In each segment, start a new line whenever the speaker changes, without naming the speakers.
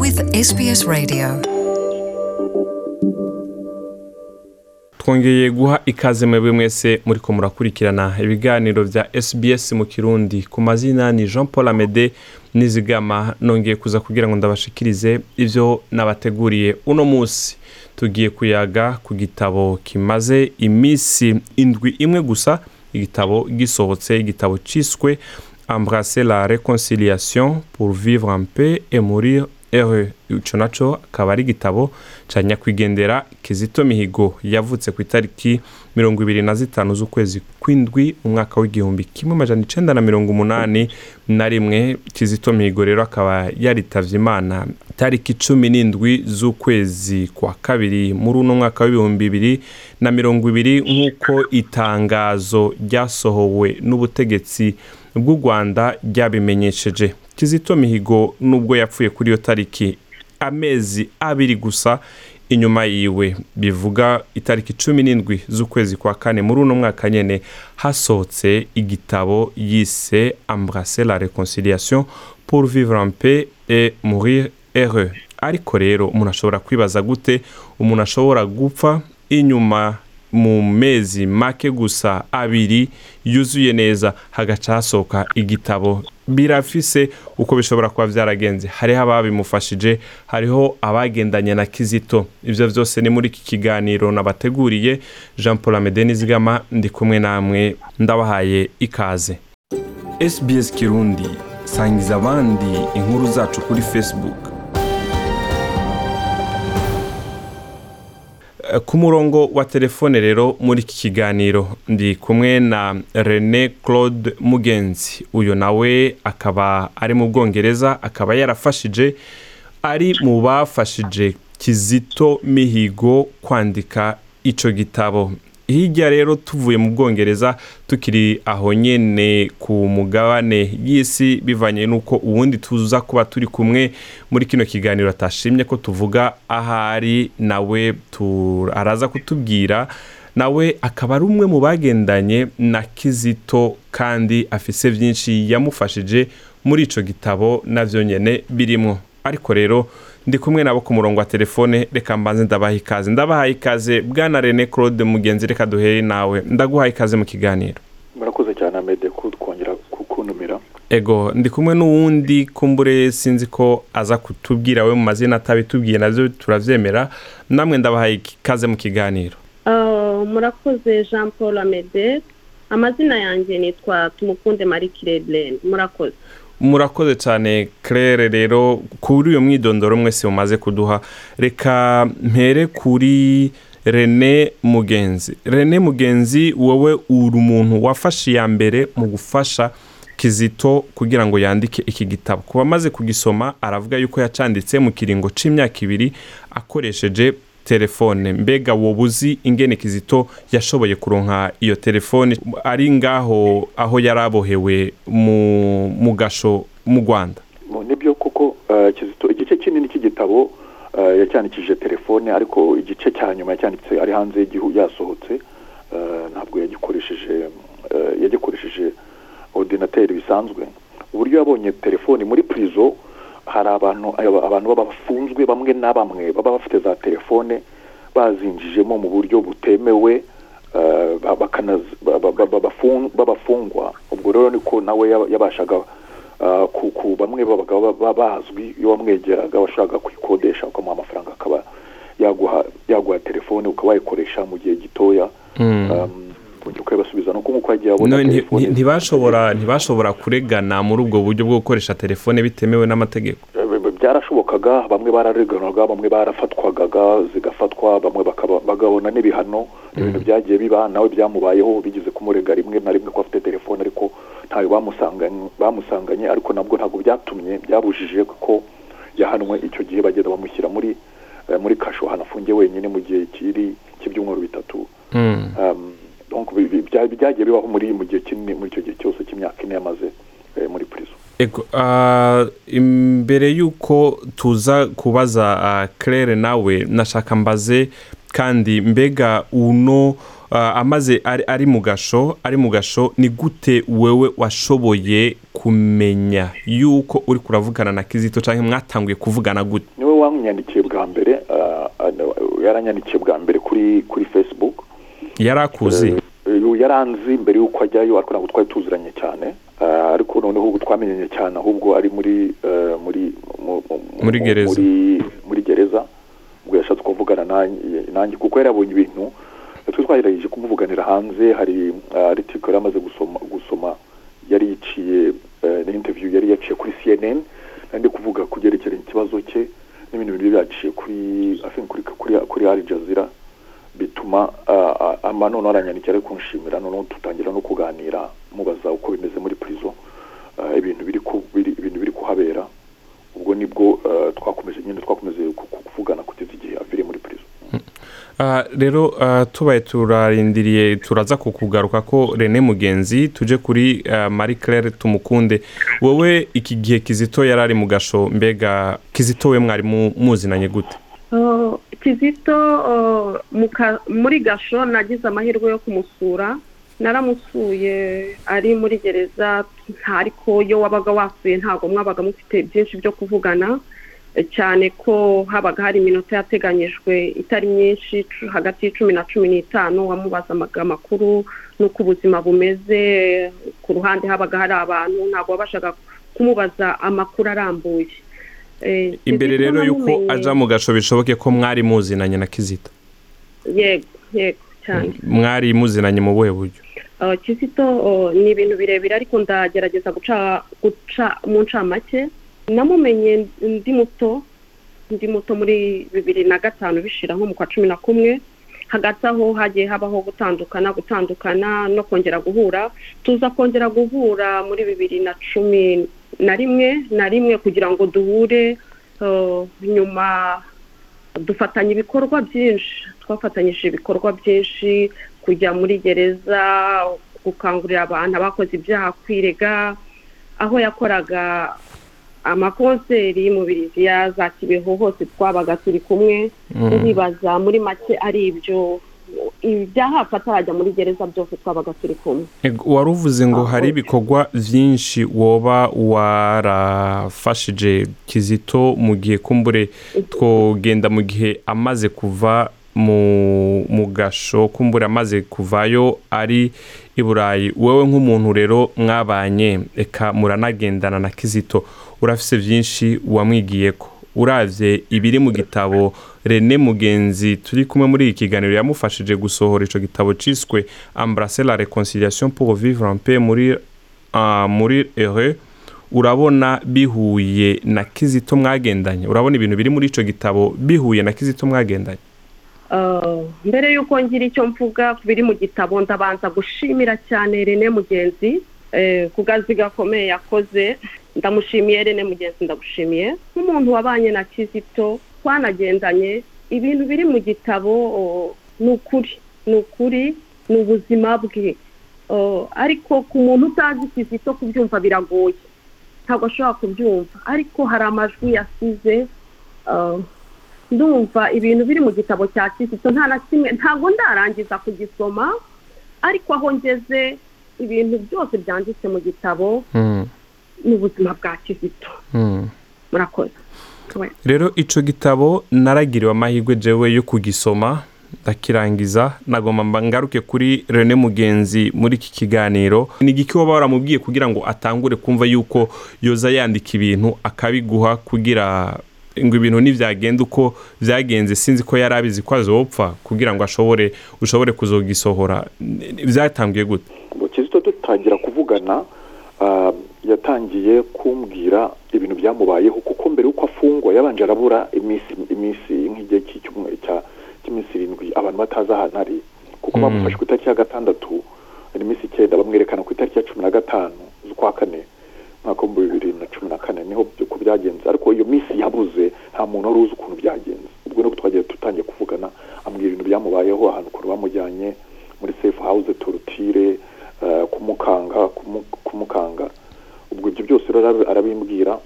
with SBS Radio.
twongeye guha ikaze mwebwe mwese muriko murakurikirana ibiganiro vya SBS mu kirundi. Ku mazina ni Jean Paul Amede nizigama. Nongeye kuza kugira ngo ndabashikirize ivyo nabateguriye. Uno musi tugiye kuyaga ku gitabo kimaze imisi indwi imwe gusa. Igitabo gisohotse igitabo ciswe. Embrasser la réconciliation pour vivre en paix et mourir heureux ico naco akaba ari igitabo ca nyakwigendera kizito mihigo. Yavutse ku itariki mirongo ibiri na zitanu z'ukwezi kw'indwi umwaka w'igihumbi kimwe amajana icenda na mirongo umunani na rimwe. Kizito mihigo rero akaba yaritavye imana tariki cumi n'indwi z'ukwezi kwa kabiri muri uno mwaka w'ibihumbi bibiri na mirongo ibiri nk'uko itangazo ryasohowe n'ubutegetsi bw'u rwanda ryabimenyesheje. Kizito mihigo nubwo yapfuye kuri iyo tariki amezi abiri gusa inyuma yiwe. Bivuga itariki cumi n'indwi z'ukwezi kwa kane muri uno mwaka nyene hasohotse igitabo yise embrasser la réconciliation pour vivre en paix et mourir heureux. Ariko rero umuntu ashobora kwibaza gute umuntu ashobora gupfa? Inyuma mu mezi make gusa abiri yuzuye neza hagaca hasohoka igitabo. Birafise uko bishobora kuba vyaragenze. Hariho ababimufashije hariho abagendanye na kizito. Ivyo vyose ni muri iki kiganiro nabateguriye. Jean paul amede nizigama ndi kumwe namwe ndabahaye ikaze. Sbs kirundi sangiza abandi inkuru zacu kuri facebook. Ku murongo wa telefone rero muri iki kiganiro ndi kumwe na rene claude mugenzi. Uyu nawe akaba ari mu bwongereza akaba yarafashije ari mu bafashije kizito mihigo kwandika icyo gitabo. Hirya rero tuvuye mu bwongereza tukiri aho nyine ku mugabane y'isi bivanye n'uko ubundi tuza kuba turi kumwe. Muri kino kiganiro atashimye ko tuvuga ahari nawe araza kutubwira. Nawe akaba ari umwe mu bagendanye na kizito kandi afise byinshi yamufashije muri icyo gitabo na byo nyine birimo ariko rero ndi kumwe nabo ku murongo wa telefone reka mbanze ndabaha ikaze. Ndabahaye ikaze bwana rene claude mugenzi reka duhere nawe. Ndaguhaye ikaze mu kiganiro.
Murakoze cyane amede kongera kukuntumira
ego ndi kumwe n'uwundi kumbure sinzi ko aza kutubwira we mu mazina atabitubwiye na byo turabyemera. Namwe ndabahaye ikaze mu kiganiro.
Murakoze jean paul amede amazina yanjye nitwa tumukunde marie kirebure murakoze.
Murakoze cyane claire rero kuri uyu mwidondoro mwese mumaze kuduha reka mpere kuri rene mugenzi. Rene mugenzi wowe uri umuntu wafashe iya mbere mu gufasha kizito kugira ngo yandike iki gitabo. Kuba amaze kugisoma aravuga yuko yacanditse mu kiringo cy'imyaka ibiri akoresheje telefone. Mbega wowe uzi ingene kizito yashoboye kuronka iyo telefone? Ari ngaho aho yari abohewe mu gasho mu rwanda?
Nibyo kuko kizito igice kinini cy'igitabo yacyandikishije telefone ariko igice cya nyuma yacyanditse ari hanze y'igihugu yasohotse. Ntabwo yagikoresheje yagikoresheje ordinateri bisanzwe. Uburyo yabonye telefone muri purizo hari abantu abantu baba bafunzwe bamwe na bamwe baba bafite za telefone bazinjijemo mu buryo butemewe babafungwa. Ubwo rero niko nawe yabashaga ku bamwe babaga bazwi iyo wamwegeraga washaka kuyikodesha ukamuha amafaranga akaba yaguha telefone ukaba wayikoresha mu gihe gitoya. Ukabasubiza nuko nk'uko yagiye abona
telefone. ntibashobora ntibashobora kuregana muri ubwo buryo bwo gukoresha telefone bitemewe n'amategeko.
Byarashobokaga bamwe barareganaga bamwe barafatwagaga zigafatwa bamwe bagabona n'ibihano ibintu byagiye biba nawe byamubayeho bigeze kumurega rimwe na rimwe ko afite telefone ariko ntayo bamusanganye ariko nabwo ntabwo byatumye byabujije ko yahanwe icyo gihe bagenda bamushyira muri muri kasho hanafungiye wenyine mu gihe kiri cy'ibyumweru bitatu. Byagiye bibaho muri mu gihe kinini muri icyo gihe cyose cy'imyaka ine yamaze muri purizo
imbere y'uko tuza kubaza claire nawe nashaka mbaze kandi mbega uno ah, amaze ari, mu gasho ari mu gasho ni gute wewe washoboye kumenya yuko uri kuravugana na kizito cyangwa mwatanguye kuvugana gute?
Niwe wanyandikiye bwa mbere ah, ah, yaranyandikiye bwa mbere kuri kuri facebook.
Yari akuzi
Eh, yaranzi mbere y'uko ajyayo ariko ntabwo twari tuziranye cyane. Ah, ariko noneho ubu twamenyanye cyane ahubwo ari muri eh, muri mu- mu-
Muri
mu-
gereza.
muri muri gereza. Ubwo yashatse kuvugana nanjye kuko yari yabonye ibintu twe twagerageje kumuvuganira hanze hari article yari amaze gusoma gusoma yari yiciye eh, ni interview yari yaciye kuri CNN nandi kuvuga ku byerekeranye ikibazo cye n'ibintu biri byaciye kuri kuri kuri Jazeera. Bituma ama noneho aranyandikira ari kunshimira noneho dutangira no kuganira mubaza uko bimeze muri prison ah, ibintu biri ku biri ibintu biri kuhabera ubwo ni bwo twakomeje nyine twakomeje ku- ku- kuvugana kugeza igihe aviriye muri prison.
Ah, rero tubaye turarindiriye turaza kukugaruka ko rene mugenzi tuje kuri marie claire tumukunde. Wowe iki gihe kizito yari ari mu gasho mbega kizito we mwari mu- muzinanye gute?
Uh, kizito muri gasho nagize amahirwe yo kumusura. Naramusuye ari muri gereza ariko iyo wabaga wasuye ntabwo mwabaga mufite byinshi byo kuvugana. Cyane ko habaga hari iminota yateganyijwe itari myinshi hagati y'icumi na cumi n'itanu wamubazaga amakuru n'uko ubuzima bumeze. Ku ruhande habaga hari abantu ntabwo wabashaga kumubaza amakuru arambuye.
Imbere
Kizito
rero yuko aja mu gasho bishoboke ko mwari muzinanye na kizito?
Yego yego cyane.
Mwari muzinanye mu buhe buryo?
Uh, kizito ni ibintu birebire ariko ndagerageza guca guca mu ncamake. Namumenye ndi muto ndi muto muri bibiri na gatanu bishira nko mu kwa cumi na kumwe. Hagati aho hagiye habaho gutandukana gutandukana no kongera guhura. Tuza kongera guhura muri bibiri na cumi na rimwe na rimwe kugira ngo duhure uh, nyuma dufatanya ibikorwa byinshi. Twafatanyije ibikorwa byinshi kujya muri gereza gukangurira abantu abakoze ibyaha kwirega. Aho yakoraga amakonseri mu biriziya za kibeho hose twabaga turi kumwe. Uribaza muri make ari ibyo. Ibyaha atarajya muri gereza byose twabaga turi kumwe.
Wari uvuze ngo hari ibikorwa byinshi woba warafashije kizito mu gihe kumbure twogenda mu gihe amaze kuva mu gasho kumbure amaze kuvayo ari i burayi. Wowe nk'umuntu rero mwabanye eka muranagendana na kizito. Urafise byinshi wamwigiye ko uravye ibiri mu gitabo rene mugenzi turi kumwe muri iki kiganiro yamufashije gusohora ico gitabo ciswe embrasser la réconciliation pour vivre en paix muri uh, muri heureux. Urabona bihuye na kizito mwagendanye. Urabona ibintu biri muri ico gitabo bihuye na kizito mwagendanye?
Uh, mbere y'uko ngira icyo mvuga ku biri mu gitabo ndabanza gushimira cyane rene mugenzi eh, ku kazi gakomeye yakoze. Ndamushimiye rene mugenzi ndagushimiye. Nk'umuntu wabanye na kizito twanagendanye ibintu biri mu gitabo ni ukuri ni ukuri ni ubuzima bwe ariko ku muntu utazi kizito kubyumva biragoye. Ntabwo ashobora kubyumva. Ariko hari amajwi yasize ndumva ibintu biri mu gitabo cya kizito nta na kimwe ntabwo ndarangiza kugisoma ariko aho ngeze ibintu byose byanditse mu gitabo ni ubuzima bwa kizito
mm.
murakoze.
Rero ico gitabo naragiriwe amahirwe jewe yo kugisoma ndakirangiza nagomba mba ngaruke kuri rene mugenzi muri iki kiganiro. Ni igiki waba waramubwiye kugira ngo atangure kumva yuko yoza yandika ibintu akabiguha kugira ngo ibintu ntibyagenda uko byagenze sinzi ko yari abizi ko azopfa kugira ngo ashobore ushobore kuzogisohora. Byatangiye gute?
Ngo kizito dutangira kuvugana ah, yatangiye kumbwira ibintu byamubayeho kuko mbere y'uko afungwa yabanje arabura iminsi iminsi nk'igihe cy'icyumweru cya cy'iminsi irindwi abantu batazi ahantu ari. Kuko
Mm.
bamufashe ku itariki ya gatandatu hari iminsi icyenda bamwerekana ku itariki ya cumi na gatanu z'ukwa kane umwaka w'ibihumbi bibiri na cumi na kane ni ho uko byagenze. Ariko iyo minsi yabuze nta muntu wari uzi ukuntu byagenze. Ubwo ni bwo twagiye dutangiye kuvugana ambwira ibintu byamubayeho ahantu ukuntu bamujyanye muri safe house torutire eh, kumukanga kumu- kumukanga. Ubwo ibyo byose arabimbwira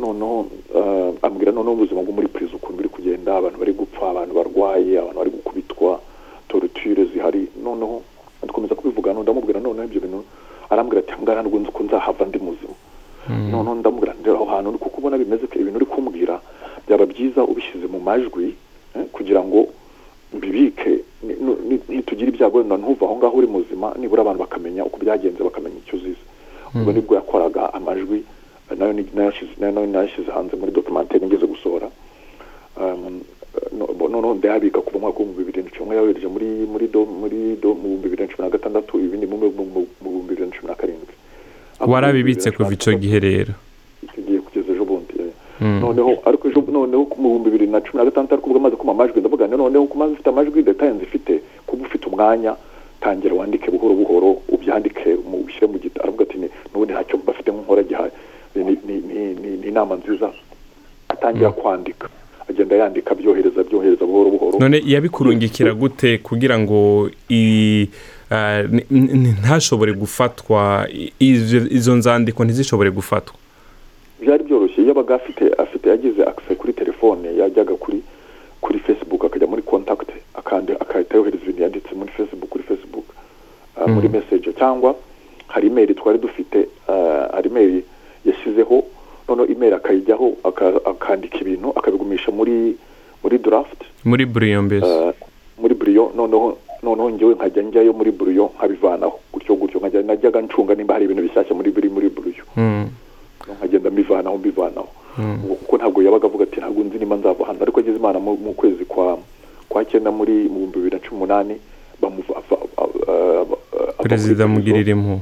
noneho eh, ambwira noneho ubuzima bwo muri prison ukuntu buri kugenda abantu bari gupfa abantu barwaye abantu bari gukubitwa torture zihari. Noneho dukomeza kubivuga ndamubwira noneho ibyo bintu arambwira ati ngana ntabwo nzi ko nzahava ndi muzima. Noneho ndamubwira ndera aho hantu kuko ubona bimeze ko ibintu uri kumbwira byaba byiza ubishyize mu majwi eh, kugira ngo mbibike ni- nitugira ibyago ntuva aho ngaho uri muzima nibura abantu bakamenya uko byagenze bakamenya icyo uzize. Ubwo ni bwo yakoraga amajwi na yo nayashyize hanze muri documentary ngeze gusohora Um, noneho ndayabika kuva mwaka w'ibihumbi bibiri na cumi yayohereje muri muri do muri do mu bihumbi bibiri na cumi na gatandatu ibindi mu bihumbi bibiri na cumi na karindwi.
Warabibitse kuva icyo gihe rero.
Tugiye kugeza ejo bundi eh.
Mm.
noneho ariko ejo noneho mu bihumbi bibiri na cumi na gatandatu ariko ubwo amaze kuma amajwi ndavuga noneho ko umaze ufite amajwi detaye nzifite kuba ufite umwanya tangira wandike buhoro buhoro ubyandike mu- ushyire mu gitabo aravuga ati "Ni- n'ubundi ntacyo bafite nk'unkora gihaye ni inama nziza atangira kwandika. Agenda yandika abyohereza abyohereza buhoro buhoro.
None yabikurungikira gute kugira ngo ntashobore gufatwa izo- nzandiko ntizishobore gufatwa?
Byari byoroshye. Yabaga afite afite yagize akise kuri telefone yajyaga kuri kuri facebook akajya muri akandi akahita yohereza ibintu yanditse muri facebook kuri facebook uh, muri message. Cyangwa hari email twari dufite uh, hari email yashyizeho noneho email akayijyaho aka- akandika ibintu akabigumisha muri muri draft.
Muri buriyo mbese
uh, muri buriyo noneho noneho njyewe nkajya njyayo muri buriyo nkabivanaho. Gutyo gutyo nkajya najyaga ncunga nimba hari ibintu bishyashya muri biri muri buriyo
Mm.
nkagenda mbivanaho. Mbivanaho Ubwo kuko ntabwo yabaga avuga ati ntabwo nzi niba nzava hano. Ariko ageze imana mu kwezi kwa kwa cyenda muri mu bihumbi bibiri na cumi n'umunani
perezida mugirira impuhwe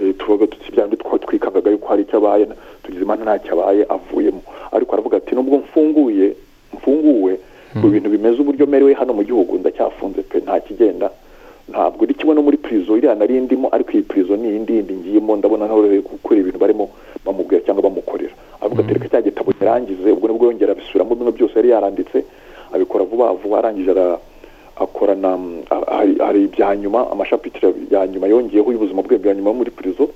Eh, tuvuga tuti byandi twa twikangaga yuko hari icyo abaye tugize imana ntacyo abaye avuyemo. Ariko aravuga ati nubwo mfunguye mfunguwe mu bintu bimeze uburyo merewe hano mu gihugu ndacyafunze pe nta kigenda ntabwo iri kimwe no muri prison iriya nari ndimo ariko iyi prison ni iyindi yindi ngiyemo ndabona ntoreye gukora ibintu barimo bamubwira cyangwa bamukorera. Avuga ati reka cya gitabo yarangize ubwo ni bwo yongera abisubiramo bimwe byose yari yaranditse abikora vuba vuba arangije ara akorana hari- ibya nyuma amashapitire ya nyuma yongeyeho y'ubuzima bwe bwa nyuma muri prison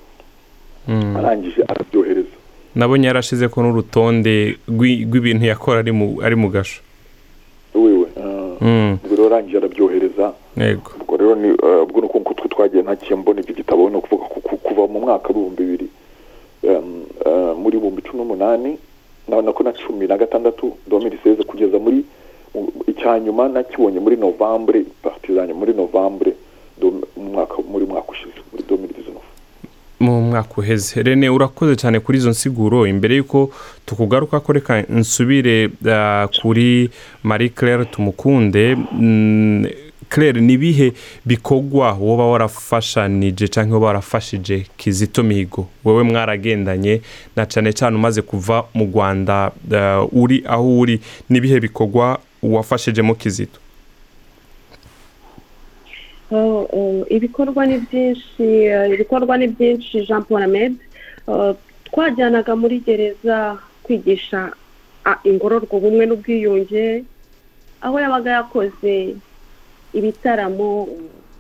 Mm.
arangije arabyohereza
nabonye yarashize ko n'urutonde rw'i- rw'ibintu yakora ari mu gasho
wiwe uh,
Mm.
ubwo rero arangije arabyohereza
yego
ubwo rero ni uh, ubwo ni uko twe twagiye ntakiye mbona iki gitabo ni ukuvuga ku- ku- kuva mu mwaka w'ibihumbi bibiri uh, muri ibihumbi cumi n'umunani na nako na cumi na gatandatu domiri seze kugeza muri mu- icya nyuma nakibonye muri novambure partizanye muri novambure muri mwaka ushize muri dizinofu
mu mwaka uheze. Rene urakoze cyane kuri izo nsiguro. Imbere y'uko tukugaruka ko reka nsubire ah, kuri marie claire tumukunde. Mm, claire ni ibihe bikorwa woba warafashanije cyangwa warafashije kizito mihigo? Wowe mwaragendanye na cyane cyane umaze kuva mu rwanda ah, uri aho uri. Ni ibihe bikorwa wafashijemo kizito
ibikorwa ni byinshi ibikorwa ni byinshi jean paul ahmed Eh, twajyanaga muri gereza kwigisha ah, ingororwa ubumwe n'ubwiyunge aho yabaga yakoze ibitaramo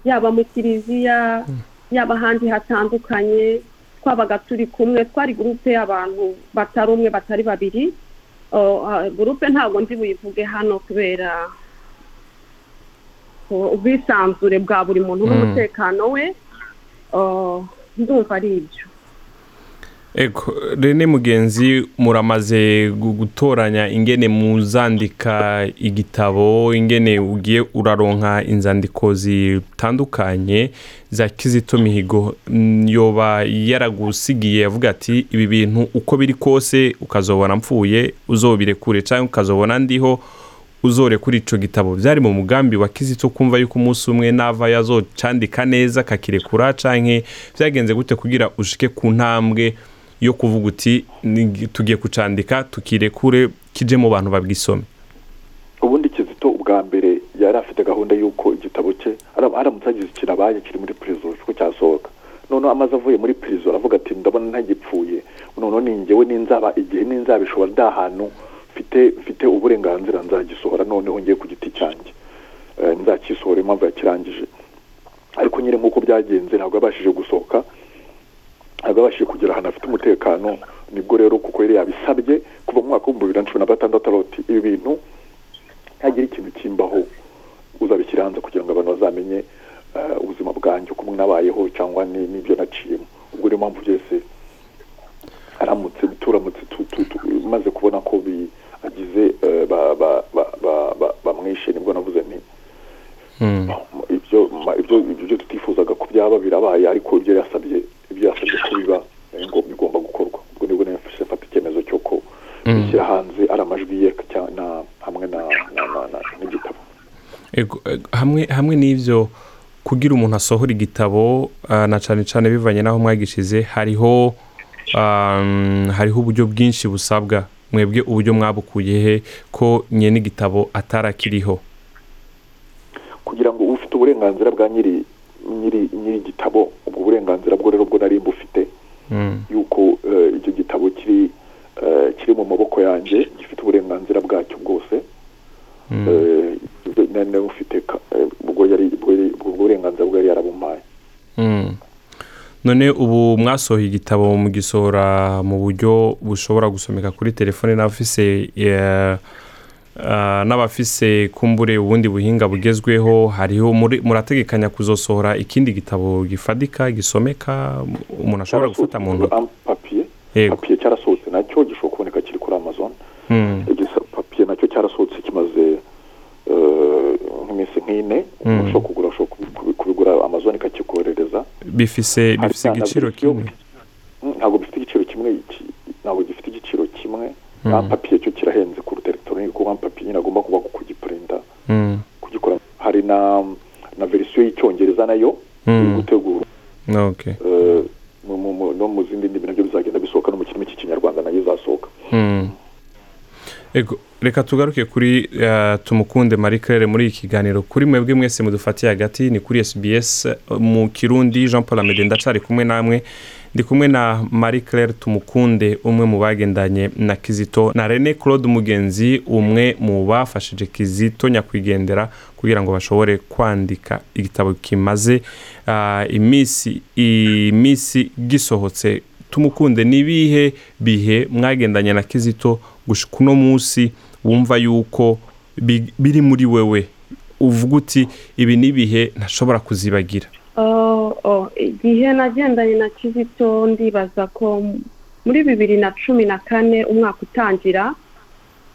yaba mu kiliziya yaba ahandi hatandukanye twabaga turi kumwe twari gurupe y'abantu batari umwe batari babiri gurupe ntabwo ndi buyivuge hano kubera ubwisanzure bwa buri muntu n'umutekano we ndumva ari ibyo
rene mugenzi muramaze gu- gutoranya ingene muzandika igitabo ingene ugiye uraronka inzandiko zitandukanye za kizito mihigo. Yoba yaragusigiye avuga ati ibi bintu uko biri kose ukazobona mpfuye uzobirekure cyangwa ukazobona ndiho uzore kuri ico gitabo. Byari mu mugambi wa kizito kumva yuko umunsi umwe nava yazocandika neza akakirekura canke byagenze gute kugira ushike ku ntambwe. Yo kuvuga uti "Ni- tugiye kucandika tukirekure kije mu bantu babwisome
ubundi kizito ubwa mbere yari afite gahunda y'uko igitabo cye ara- aramutse hagize ikintu abaye kiri muri prison ko cyasohoka noneho amaze avuye muri prison aravuga ati ndabona ntagipfuye. Noneho ni njyewe ninzaba igihe ninzabishobora nda hantu mfite uburenganzira nzagisohora noneho ngiye ku giti cyanjye Eh, nzakisohora impamvu yakirangije. Ariko nyine nk'uko byagenze ntabwo yabashije gusohoka. Ntabwo yabashije kugera ahantu afite umutekano ni bwo rero kuko yari yabisabye kuva mu mwaka w'ibihumbi bibiri na cumi na gatandatu aroti ibi bintu ntihagire ikintu kimbaho uzabishyira hanze kugira ngo abantu bazamenye eh, ubuzima bwanjye uko nabayeho cyangwa ni- n'ibyo naciyemo ubwo niyo mpamvu byose aramutse turamutse tu- tu- tu- maze kubona ko agize eh, ba- ba- ba- ba- ba- bamwishe ni bwo navuze nti
Mm.
ibyo tutifuzaga ko byaba birabaye ariko ibyo yasabye ibyo yasabye ko biba bigomba gukorwa. Ubwo ni bwo nafashe mfata icyemezo cyo ko
Mm.
hanze ari amajwi ye hamwe n'igitabo
hamwe n'ibyo kugira umuntu asohora igitabo ah, na cyane cyane bivanye n'aho mwagishize hariho hariho uburyo bwinshi busabwa. Mwebwe uburyo mwabukuye he ko nyene igitabo atarakiriho.
Kugira ngo ufite uburenganzira bwa nyiri nyiri igitabo ubwo burenganzira bwo rero bwo nari mbufite
Mm.
yuko icyo gitabo kiri kiri mu maboko yanjye gifite uburenganzira bwacyo bwose na- na ufite ubwo yari ubwo burenganzira bwo yari yarabumpaye
none ubu mwasohoye igitabo mugisohora mu buryo bushobora gusomeka kuri telefone n'abafise eh, ah, n'abafise kumbure ubundi buhinga bugezweho hariho murategekanya kuzosohora ikindi gitabo gifadika gisomeka umuntu ashobora gufata mu ntoki?
papiye cyarasohotse na cyo gishobora kuboneka kiri kuri amazon.
Mm.
Igisa- papiye na cyo cyarasohotse kimaze eh, nk'iminsi nk'ine.
Mm.
umuntu ushobora kugura kubigura amazon ikakikoherereza.
Bifise igiciro kimwe
Mm, ntabwo bifite igiciro kimwe iki- ntabwo gifite igiciro kimwe
Mm.
nta papiye cyo kirahenze kuruta elegitoronike kuko nka papiye nyine agomba kuba kugipurinta
Mm.
kugikora hari na na verisiyo y'icyongereza na yo
Mm.
iri gutegura
okay
eh, mu- mu- mu- no mu zindi ndimi na byo bizagenda bisohoka no mu kirimi cy'ikinyarwanda na yo izasohoka
Mm. Ego, reka tugaruke kuri eh, tumukunde marie claire muri iki kiganiro. Kuri mwebwe mwese mudufatiye hagati ni kuri sbs eh, mu kirundi jean paul amede ndacari kumwe namwe. Ndi kumwe na marie claire tumukunde umwe mu bagendanye na kizito na rene claude mugenzi umwe mu bafashije kizito nyakwigendera kugira ngo bashobore kwandika igitabo kimaze ah, iminsi iminsi gisohotse. Tumukunde ni ibihe bihe mwagendanye na kizito gushika uno munsi wumva yuko bi- biri muri wewe. Uvuga uti ibi ni ibihe? Ntashobora kuzibagira.
Oh, oh, igihe nagendanye na kizito ndibaza ko muri bibiri na cumi na kane umwaka utangira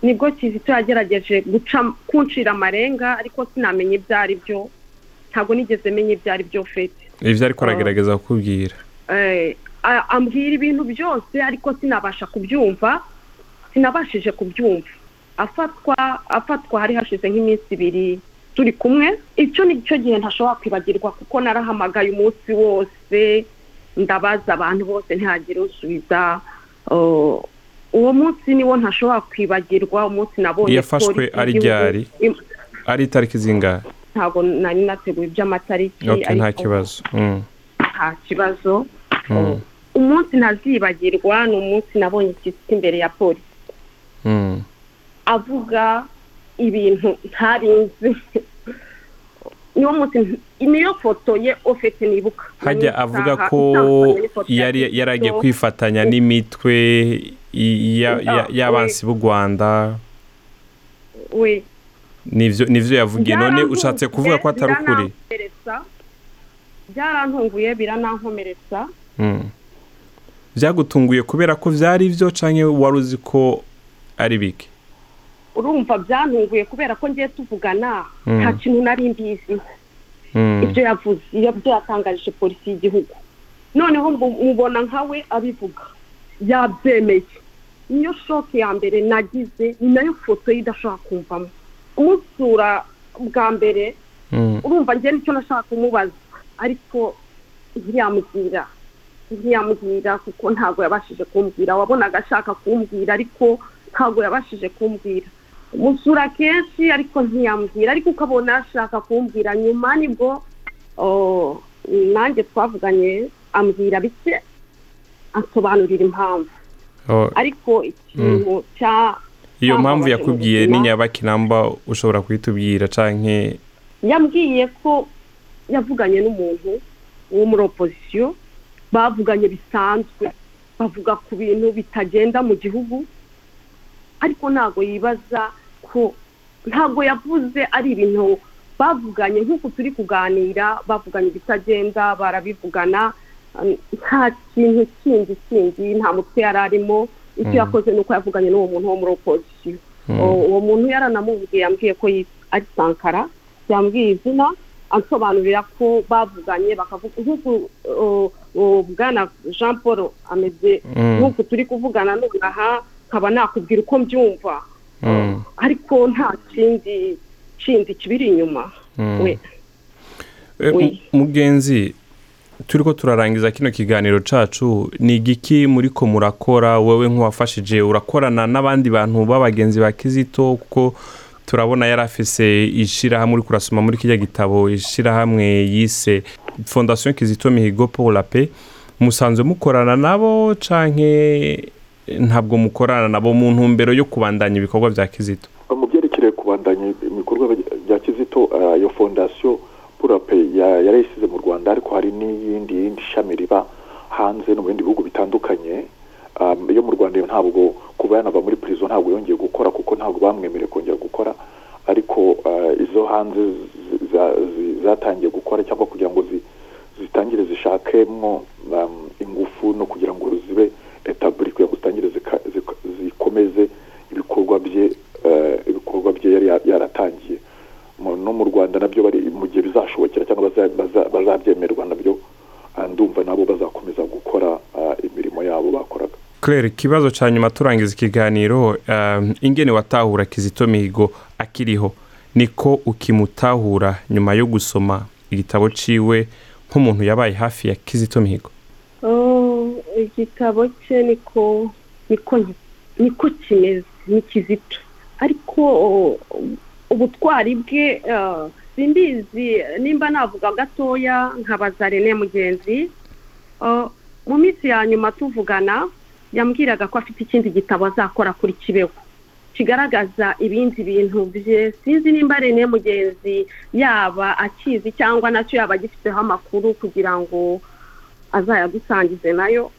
ni bwo kizito yagerageje guca kuncira amarenga ariko sinamenye ibyo ari byo. Ntabwo nigeze menya ibyo ari byo fete
ivyo ariko aragerageza kukubwira.
Eh, ambwira ibintu byose ariko sinabasha kubyumva sinabashije kubyumva. Afatwa afatwa hari hashize nk'iminsi ibiri turi kumwe. Icyo ni cyo gihe ntashobora kwibagirwa kuko narahamagaye umunsi wose. Ndabaza abantu bose ntihagire usubiza. Uwo munsi niwo ntashobora kwibagirwa umunsi nabonye
Yafashwe ari ryari? ari itariki zingahe?
Ntabwo nari nateguye iby'amatariki
okay, nta kibazo. Mm,
nta kibazo.
Mm,
umunsi ntazibagirwa ni umunsi nabonye kizito imbere ya polisi.
Mm.
Avuga ibintu ntarinzi. Niyo munsi niyo foto ye ofete nibuka.
Hajya avuga ko yari yaragiye kwifatanya n'imitwe ya- ya-
Ah,
y'abansi b'u rwanda. nivyo yavugiye. None ushatse kuvuga ko atari ukuri.
byarantunguye biranankomeretsa.
Mm. byagutunguye kubera ko vyari byo canke wari uzi ko ari bike?
Urumva byantunguye kubera ko ngiye tuvugana
Mm.
nta kintu nari mbizi.
Mm,
ibyo yavuze iyo byo yatangarije polisi y'igihugu. Noneho mubona nkawe abivuga yabyemeye. Niyo shoke ya mbere nagize ni na yo foto ye idashobora kumvamo. Umusura bwa mbere
mm,
urumva njye ni cyo nashaka kumubaza. Ariko ntiyamubwira ntiyamubwira kuko ntabwo yabashije kumbwira wabonaga ashaka kumbwira ariko ntabwo yabashije kumbwira umusura kenshi ariko ntiyambwira. Ariko ukabona ashaka kumbwira nyuma ni bwo nanjye twavuganye ambwira bike ansobanurira impamvu. Ariko ikintu cya
iyo mpamvu yakubwiye ni nyabaki namba ushobora kuhitubwira canke
yambwiye ko yavuganye n'umuntu wo muri opozisiyo bavuganye bisanzwe bavuga ku bintu bitagenda mu gihugu. Ariko ntabwo yibaza ko ntabwo yavuze ari ibintu bavuganye. Nk'uko turi kuganira bavuganye ibitagenda barabivugana. Nta kintu kindi kindi nta mutwe yari arimo. Icyo yakoze ni uko yavuganye n'uwo muntu wo muri opozisiyo O- uwo muntu yaranamubwiye yambwiye ko ari sankara. Yambwiye izina ansobanurira ko bavuganye bakavuga nk'uku o- o, bwana jean paul ameze.
Mm.
nk'uku turi kuvugana nonaha nkaba nakubwira uko mbyumva.
Mm.
ariko nta kindi kindi kibiri inyuma.
Mm.
we.
Eh, mugenzi turi ko turarangiza kino kiganiro cacu ni igiki muri ko murakora? Wowe nk'uwafashije urakorana n'abandi bantu b'abagenzi ba kizito? Kuko turabona yari afise ishirahamwe uri kurasoma muri kijya gitabo ishirahamwe yise fondation kizito mihigo la paix. Musanzwe mukorana nabo canke ntabwo mukorana nabo mu ntumbero yo kubandanya ibikorwa vya kizito.
Mu byerekeye kubandanya ibikorwa bya kizito eh, iyo fondasiyo purape yarayisize mu rwanda ariko hari n'iyindi yindi shami riba hanze no mu bindi bihugu bitandukanye. Um, iyo mu rwanda ntabwo kuba yanava muri prison ntabwo yongeye gukora kuko ntabwo bamwemereye kongera gukora. Ariko eh, izo hanze zatangiye gukora cyangwa kugira ngo zi- zitangire zishakemo um, ingufu no kugira ngo zibe kugira zitangire zika- zika- zikomeze ibikorwa bye eh, ibikorwa bye yari ya- yaratangiye. No mu rwanda na byo bari mu gihe bizashobokera cyangwa baza- baza- bazabyemerwa na byo ah, ndumva nabo bazakomeza gukora ah, imirimo yabo bakoraga.
Claire ikibazo cya nyuma turangiza ikiganiro um, ingene watahura kizito mihigo akiriho niko ukimutahura nyuma yo gusoma igitabo ciwe nk'umuntu yabaye hafi ya kizito mihigo.
Igitabo cye niko niko niko kimeze ni kizito. Ariko ubutwari bwe ah, simbizi nimba navuga gatoya nkabaza rene mugenzi. Ah, mu minsi ya nyuma tuvugana yambwiraga ko afite ikindi gitabo azakora kuri kibeho. Kigaragaza ibindi bintu bye. Sinzi nimba rene mugenzi yaba akizi cyangwa na cyo yaba agifiteho amakuru kugira ngo azayadusangize na yo.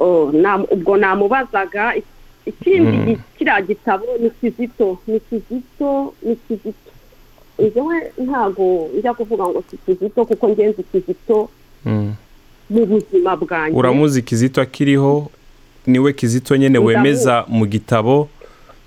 Ubwo namubazaga ik- ikindi
Mm.
gi- kiriya gitabo ni kizito ni kizito ni kizito. Njyewe ntago njya kuvuga ngo si kizito kuko ngenzi kizito
mm.
mu buzima bwanjye.
Uramuzi kizito akiriho ni we kizito
Ndamuzi.
wemeza mu gitabo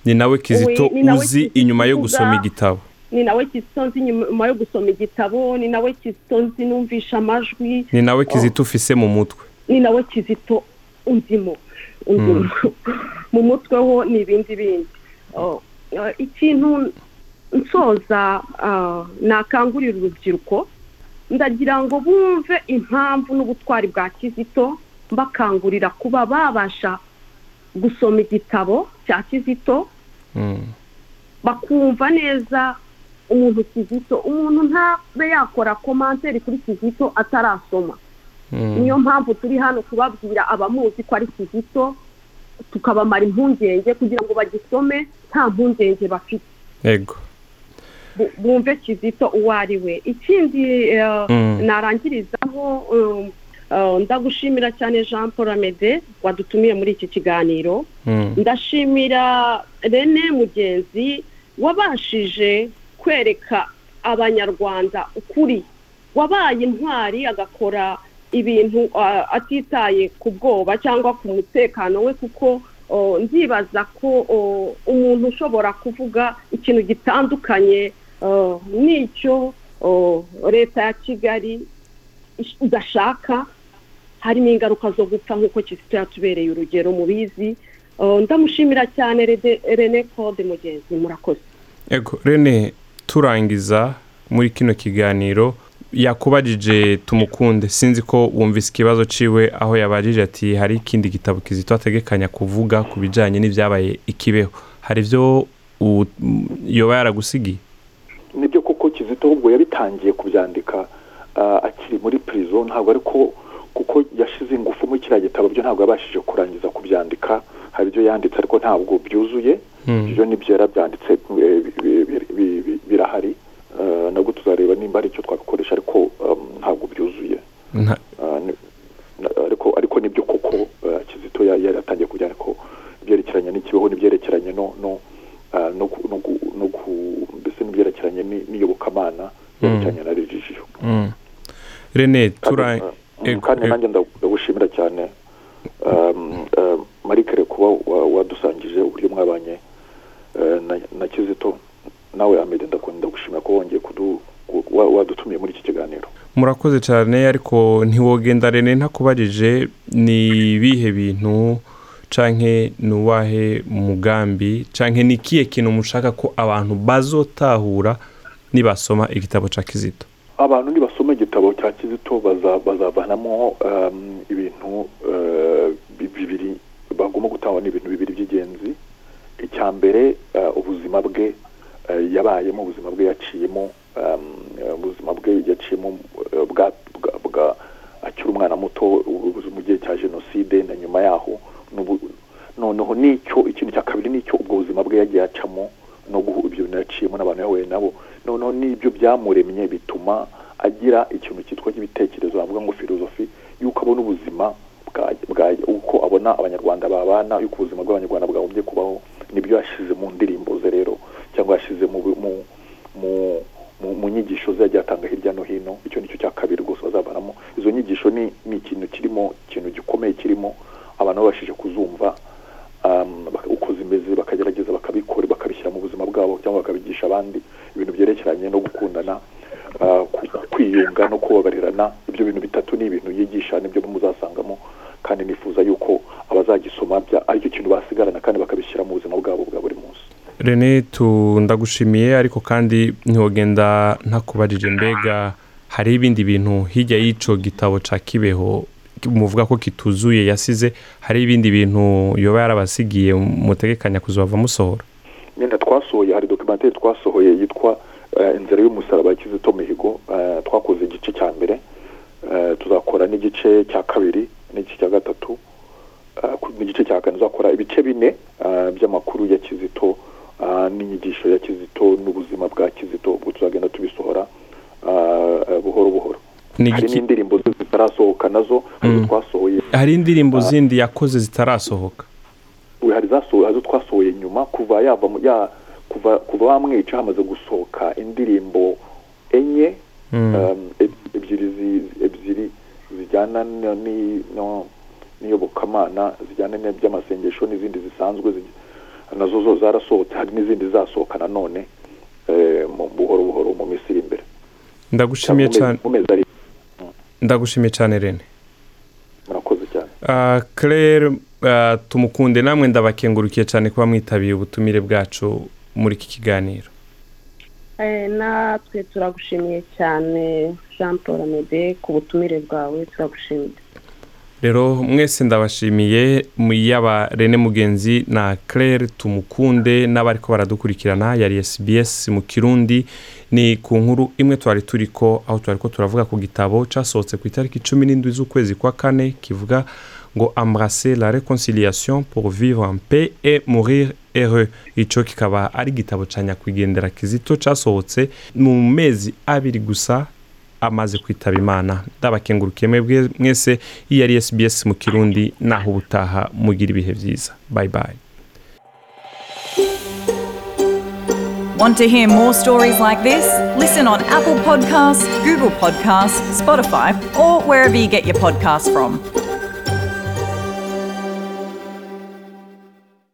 ni nawe kizito uzi inyuma yo gusoma igitabo.
Ni nawe kizito nzi nyuma yo gusoma igitabo ni nawe kizito nzi numvisha amajwi.
Ni nawe kizito ufise mu mutwe.
Ni nawe kizito undimo undimo mu mutwe ho ni ibindi bindi Oh, eh, ikintu nsoza ah, nakangurira urubyiruko ndagira ngo bumve impamvu n'ubutwari bwa kizito mbakangurira kuba babasha gusoma igitabo cya kizito
Mm.
bakumva neza umuntu kizito umuntu ntabe yakora komanseri kuri kizito atarasoma. Niyo mpamvu turi hano kubabwira abamuzi ko ari kizito tukabamara impungenge kugira ngo bagisome nta mpungenge bafite.
Ego
Bu- bumve kizito uwo ari we. Ikindi eh,
Mm.
narangirizaho um, eh, ndagushimira cyane jean paul amede wadutumiye muri iki kiganiro.
Mm.
ndashimira rene mugenzi wabashije kwereka abanyarwanda ukuri. Wabaye intwari agakora ibintu atitaye ku bwoba cyangwa ku mutekano we kuko ndibaza ko umuntu ushobora kuvuga ikintu gitandukanye n'icyo leta ya kigali idashaka. Harimo ingaruka zo gupfa nk'uko kizito yatubereye urugero mubizi ndamushimira cyane rene claude mugenzi murakoze.
Ego rene turangiza muri kino kiganiro. Yakubajije tumukunde sinzi ko wumvise ikibazo ciwe aho yabajije ati hari ikindi gitabo kizito ategekanya kuvuga ku bijanye n'ivyabaye ikibeho hari m- yoba yaragusigiye
ni byo koko kizito ahubwo yabitangiye kubyandika ah, akiri muri prison ntabwo ariko kuko yashize ingufu muri kiriya gitabo byo ntabwo yabashije kurangiza kubyandika hari ibyo yanditse ariko ntabwo byuzuye
Mm.
ibyo ni byo yarabyanditse eh, bi- bi- bi- bi- birahari Ah, nabwo tuzareba nimba ari icyo twabikoresha ariko um, ntabwo byuzuye. Na- ariko ni byo koko ah, kizito ya- yari atangiye kubyandika ko ibyerekeranye n'ikibeho n'ibyerekeranye no no ah, no ku- mbese n'ibyerekeranye ni- n'iyobokamana yerekeranye na regiyo
rene
Kandi, uh,
ego-
kandi
ego-
nanjye nda- ndagushimira cyane. Um, uh, marikere kuba wa- wadusangije uburyo mwabanye uh, na- na kizito. Nawe amede ndakunda ndagushimira ko wongeye wadutumiye muri iki kiganiro.
Murakoze cyane ariko ntiwogenda rene ntakubajije ni ibihe bintu canke ni uwahe mugambi canke ni ikihe kintu mushaka ko abantu bazotahura nibasoma igitabo ca kizito?
Abantu nibasoma igitabo cya kizito baza- bazavanamo um, ibintu uh, bi- bibiri bagomba gutangwa n'ibintu bibiri by'ingenzi. Icya mbere uh, ubuzima bwe yabayemo ubuzima bwe yaciyemo ubuzima bwe yaciyemo bwa akiri umwana muto mu gihe cya jenoside na nyuma yaho noneho n'icyo ikintu cya kabiri n'icyo ubwo buzima bwe yagiye acamo no ibyo bintu yaciyemo n'abantu yahuye nabo noneho n'ibyo byamuremye bituma agira ikintu cyitwa cy'ibitekerezo bavuga ngo filozofi y'uko abona ubuzima uko abona abanyarwanda babana y'uko ubuzima bw'abanyarwanda bwagombye kubaho ni byo yashyize mu ndirimbo ze rero. Cyangwa yashyize mu nyigisho yagiye atanga hirya no hino icyo ni cyo cya kabiri rwose bazavanamo izo nyigisho ni ikintu kirimo ikintu gikomeye kirimo abantu babashije kuzumva um, uko zimeze bakagerageza bakabikora bakabishyira mu buzima bwabo cyangwa bakabigisha abandi ibintu byerekeranye no gukundana uh, kwiyunga no kubabarirana. Ibyo bintu bitatu ni ibintu yigisha ni byo muzasangamo kandi nifuza yuko abazagisoma ari cyo kintu basigarana kandi bakabishyira mu buzima bwabo bwa buri munsi.
Rene ndagushimiye ariko kandi ntiwogenda ntakubajije mbega hari ibindi bintu hirya y'ico gitabo ca kibeho muvuga ko kituzuye yasize hari ibindi bintu yoba yarabasigiye mutegekanya kuzova musohora?
Nyine twasohoye hari dokimenteri twasohoye yitwa eh, inzira y'umusaraba ya kizito mihigo eh, twakoze igice cya mbere. Eh, tuzakora n'igice cya kabiri n'igice cya gatatu. N'igice cya kane tuzakora ibice bine by'amakuru ya kizito n'inyigisho ya kizito n'ubuzima bwa kizito ubwo tuzagenda tubisohora eh, eh, buhoro buhoro. Hari n'indirimbo zitarasohoka na zo hari izo twasohoye
hari indirimbo zindi yakoze zitarasohoka?
Hari izo twasohoye nyuma kuva yava kuva bamwica hamaze gusohoka indirimbo enye
Mm.
um, eb- ebyiri ebyiri zijyana n'iyobokamana zijyana n'iby'amasengesho n'izindi zisanzwe zi- na zo zo zarasohotse hari n'izindi zizasohoka nanone eh, mu buhoro buhoro mu minsi iri imbere.
Ndagushimiye cyane. ndagushimiye cyane rene
murakoze cyane.
Ah, claire ah, tumukunde namwe ndabakengurukiye cyane kuba mwitabiye ubutumire bwacu muri iki kiganiro.
Eh, natwe turagushimiye cyane jean paul amede ku butumire bwawe turagushimiye
rero mwese ndabashimiye yaba rene mugenzi na claire tumukunde n'abariko baradukurikirana yari sbs mu kirundi. Ni ku nkuru imwe twari turiko aho twari ko turavuga ku gitabo casohotse ku itariki cumi n'indwi z'ukwezi kwa kane kivuga ngo embrasser la réconciliation pour vivre en paix et mourir heureux. Ico kikaba ari igitabo ca nyakwigendera kizito casohotse mu mezi abiri gusa amaze kwitaba imana ndabakengurukiye mwese iyo ari sbs mu kirundi naho ubutaha mugira ibihe byiza bye bye
Want to hear more stories like this? Listen on Apple Podcasts, Google Podcasts, Spotify, or wherever you get your podcasts from.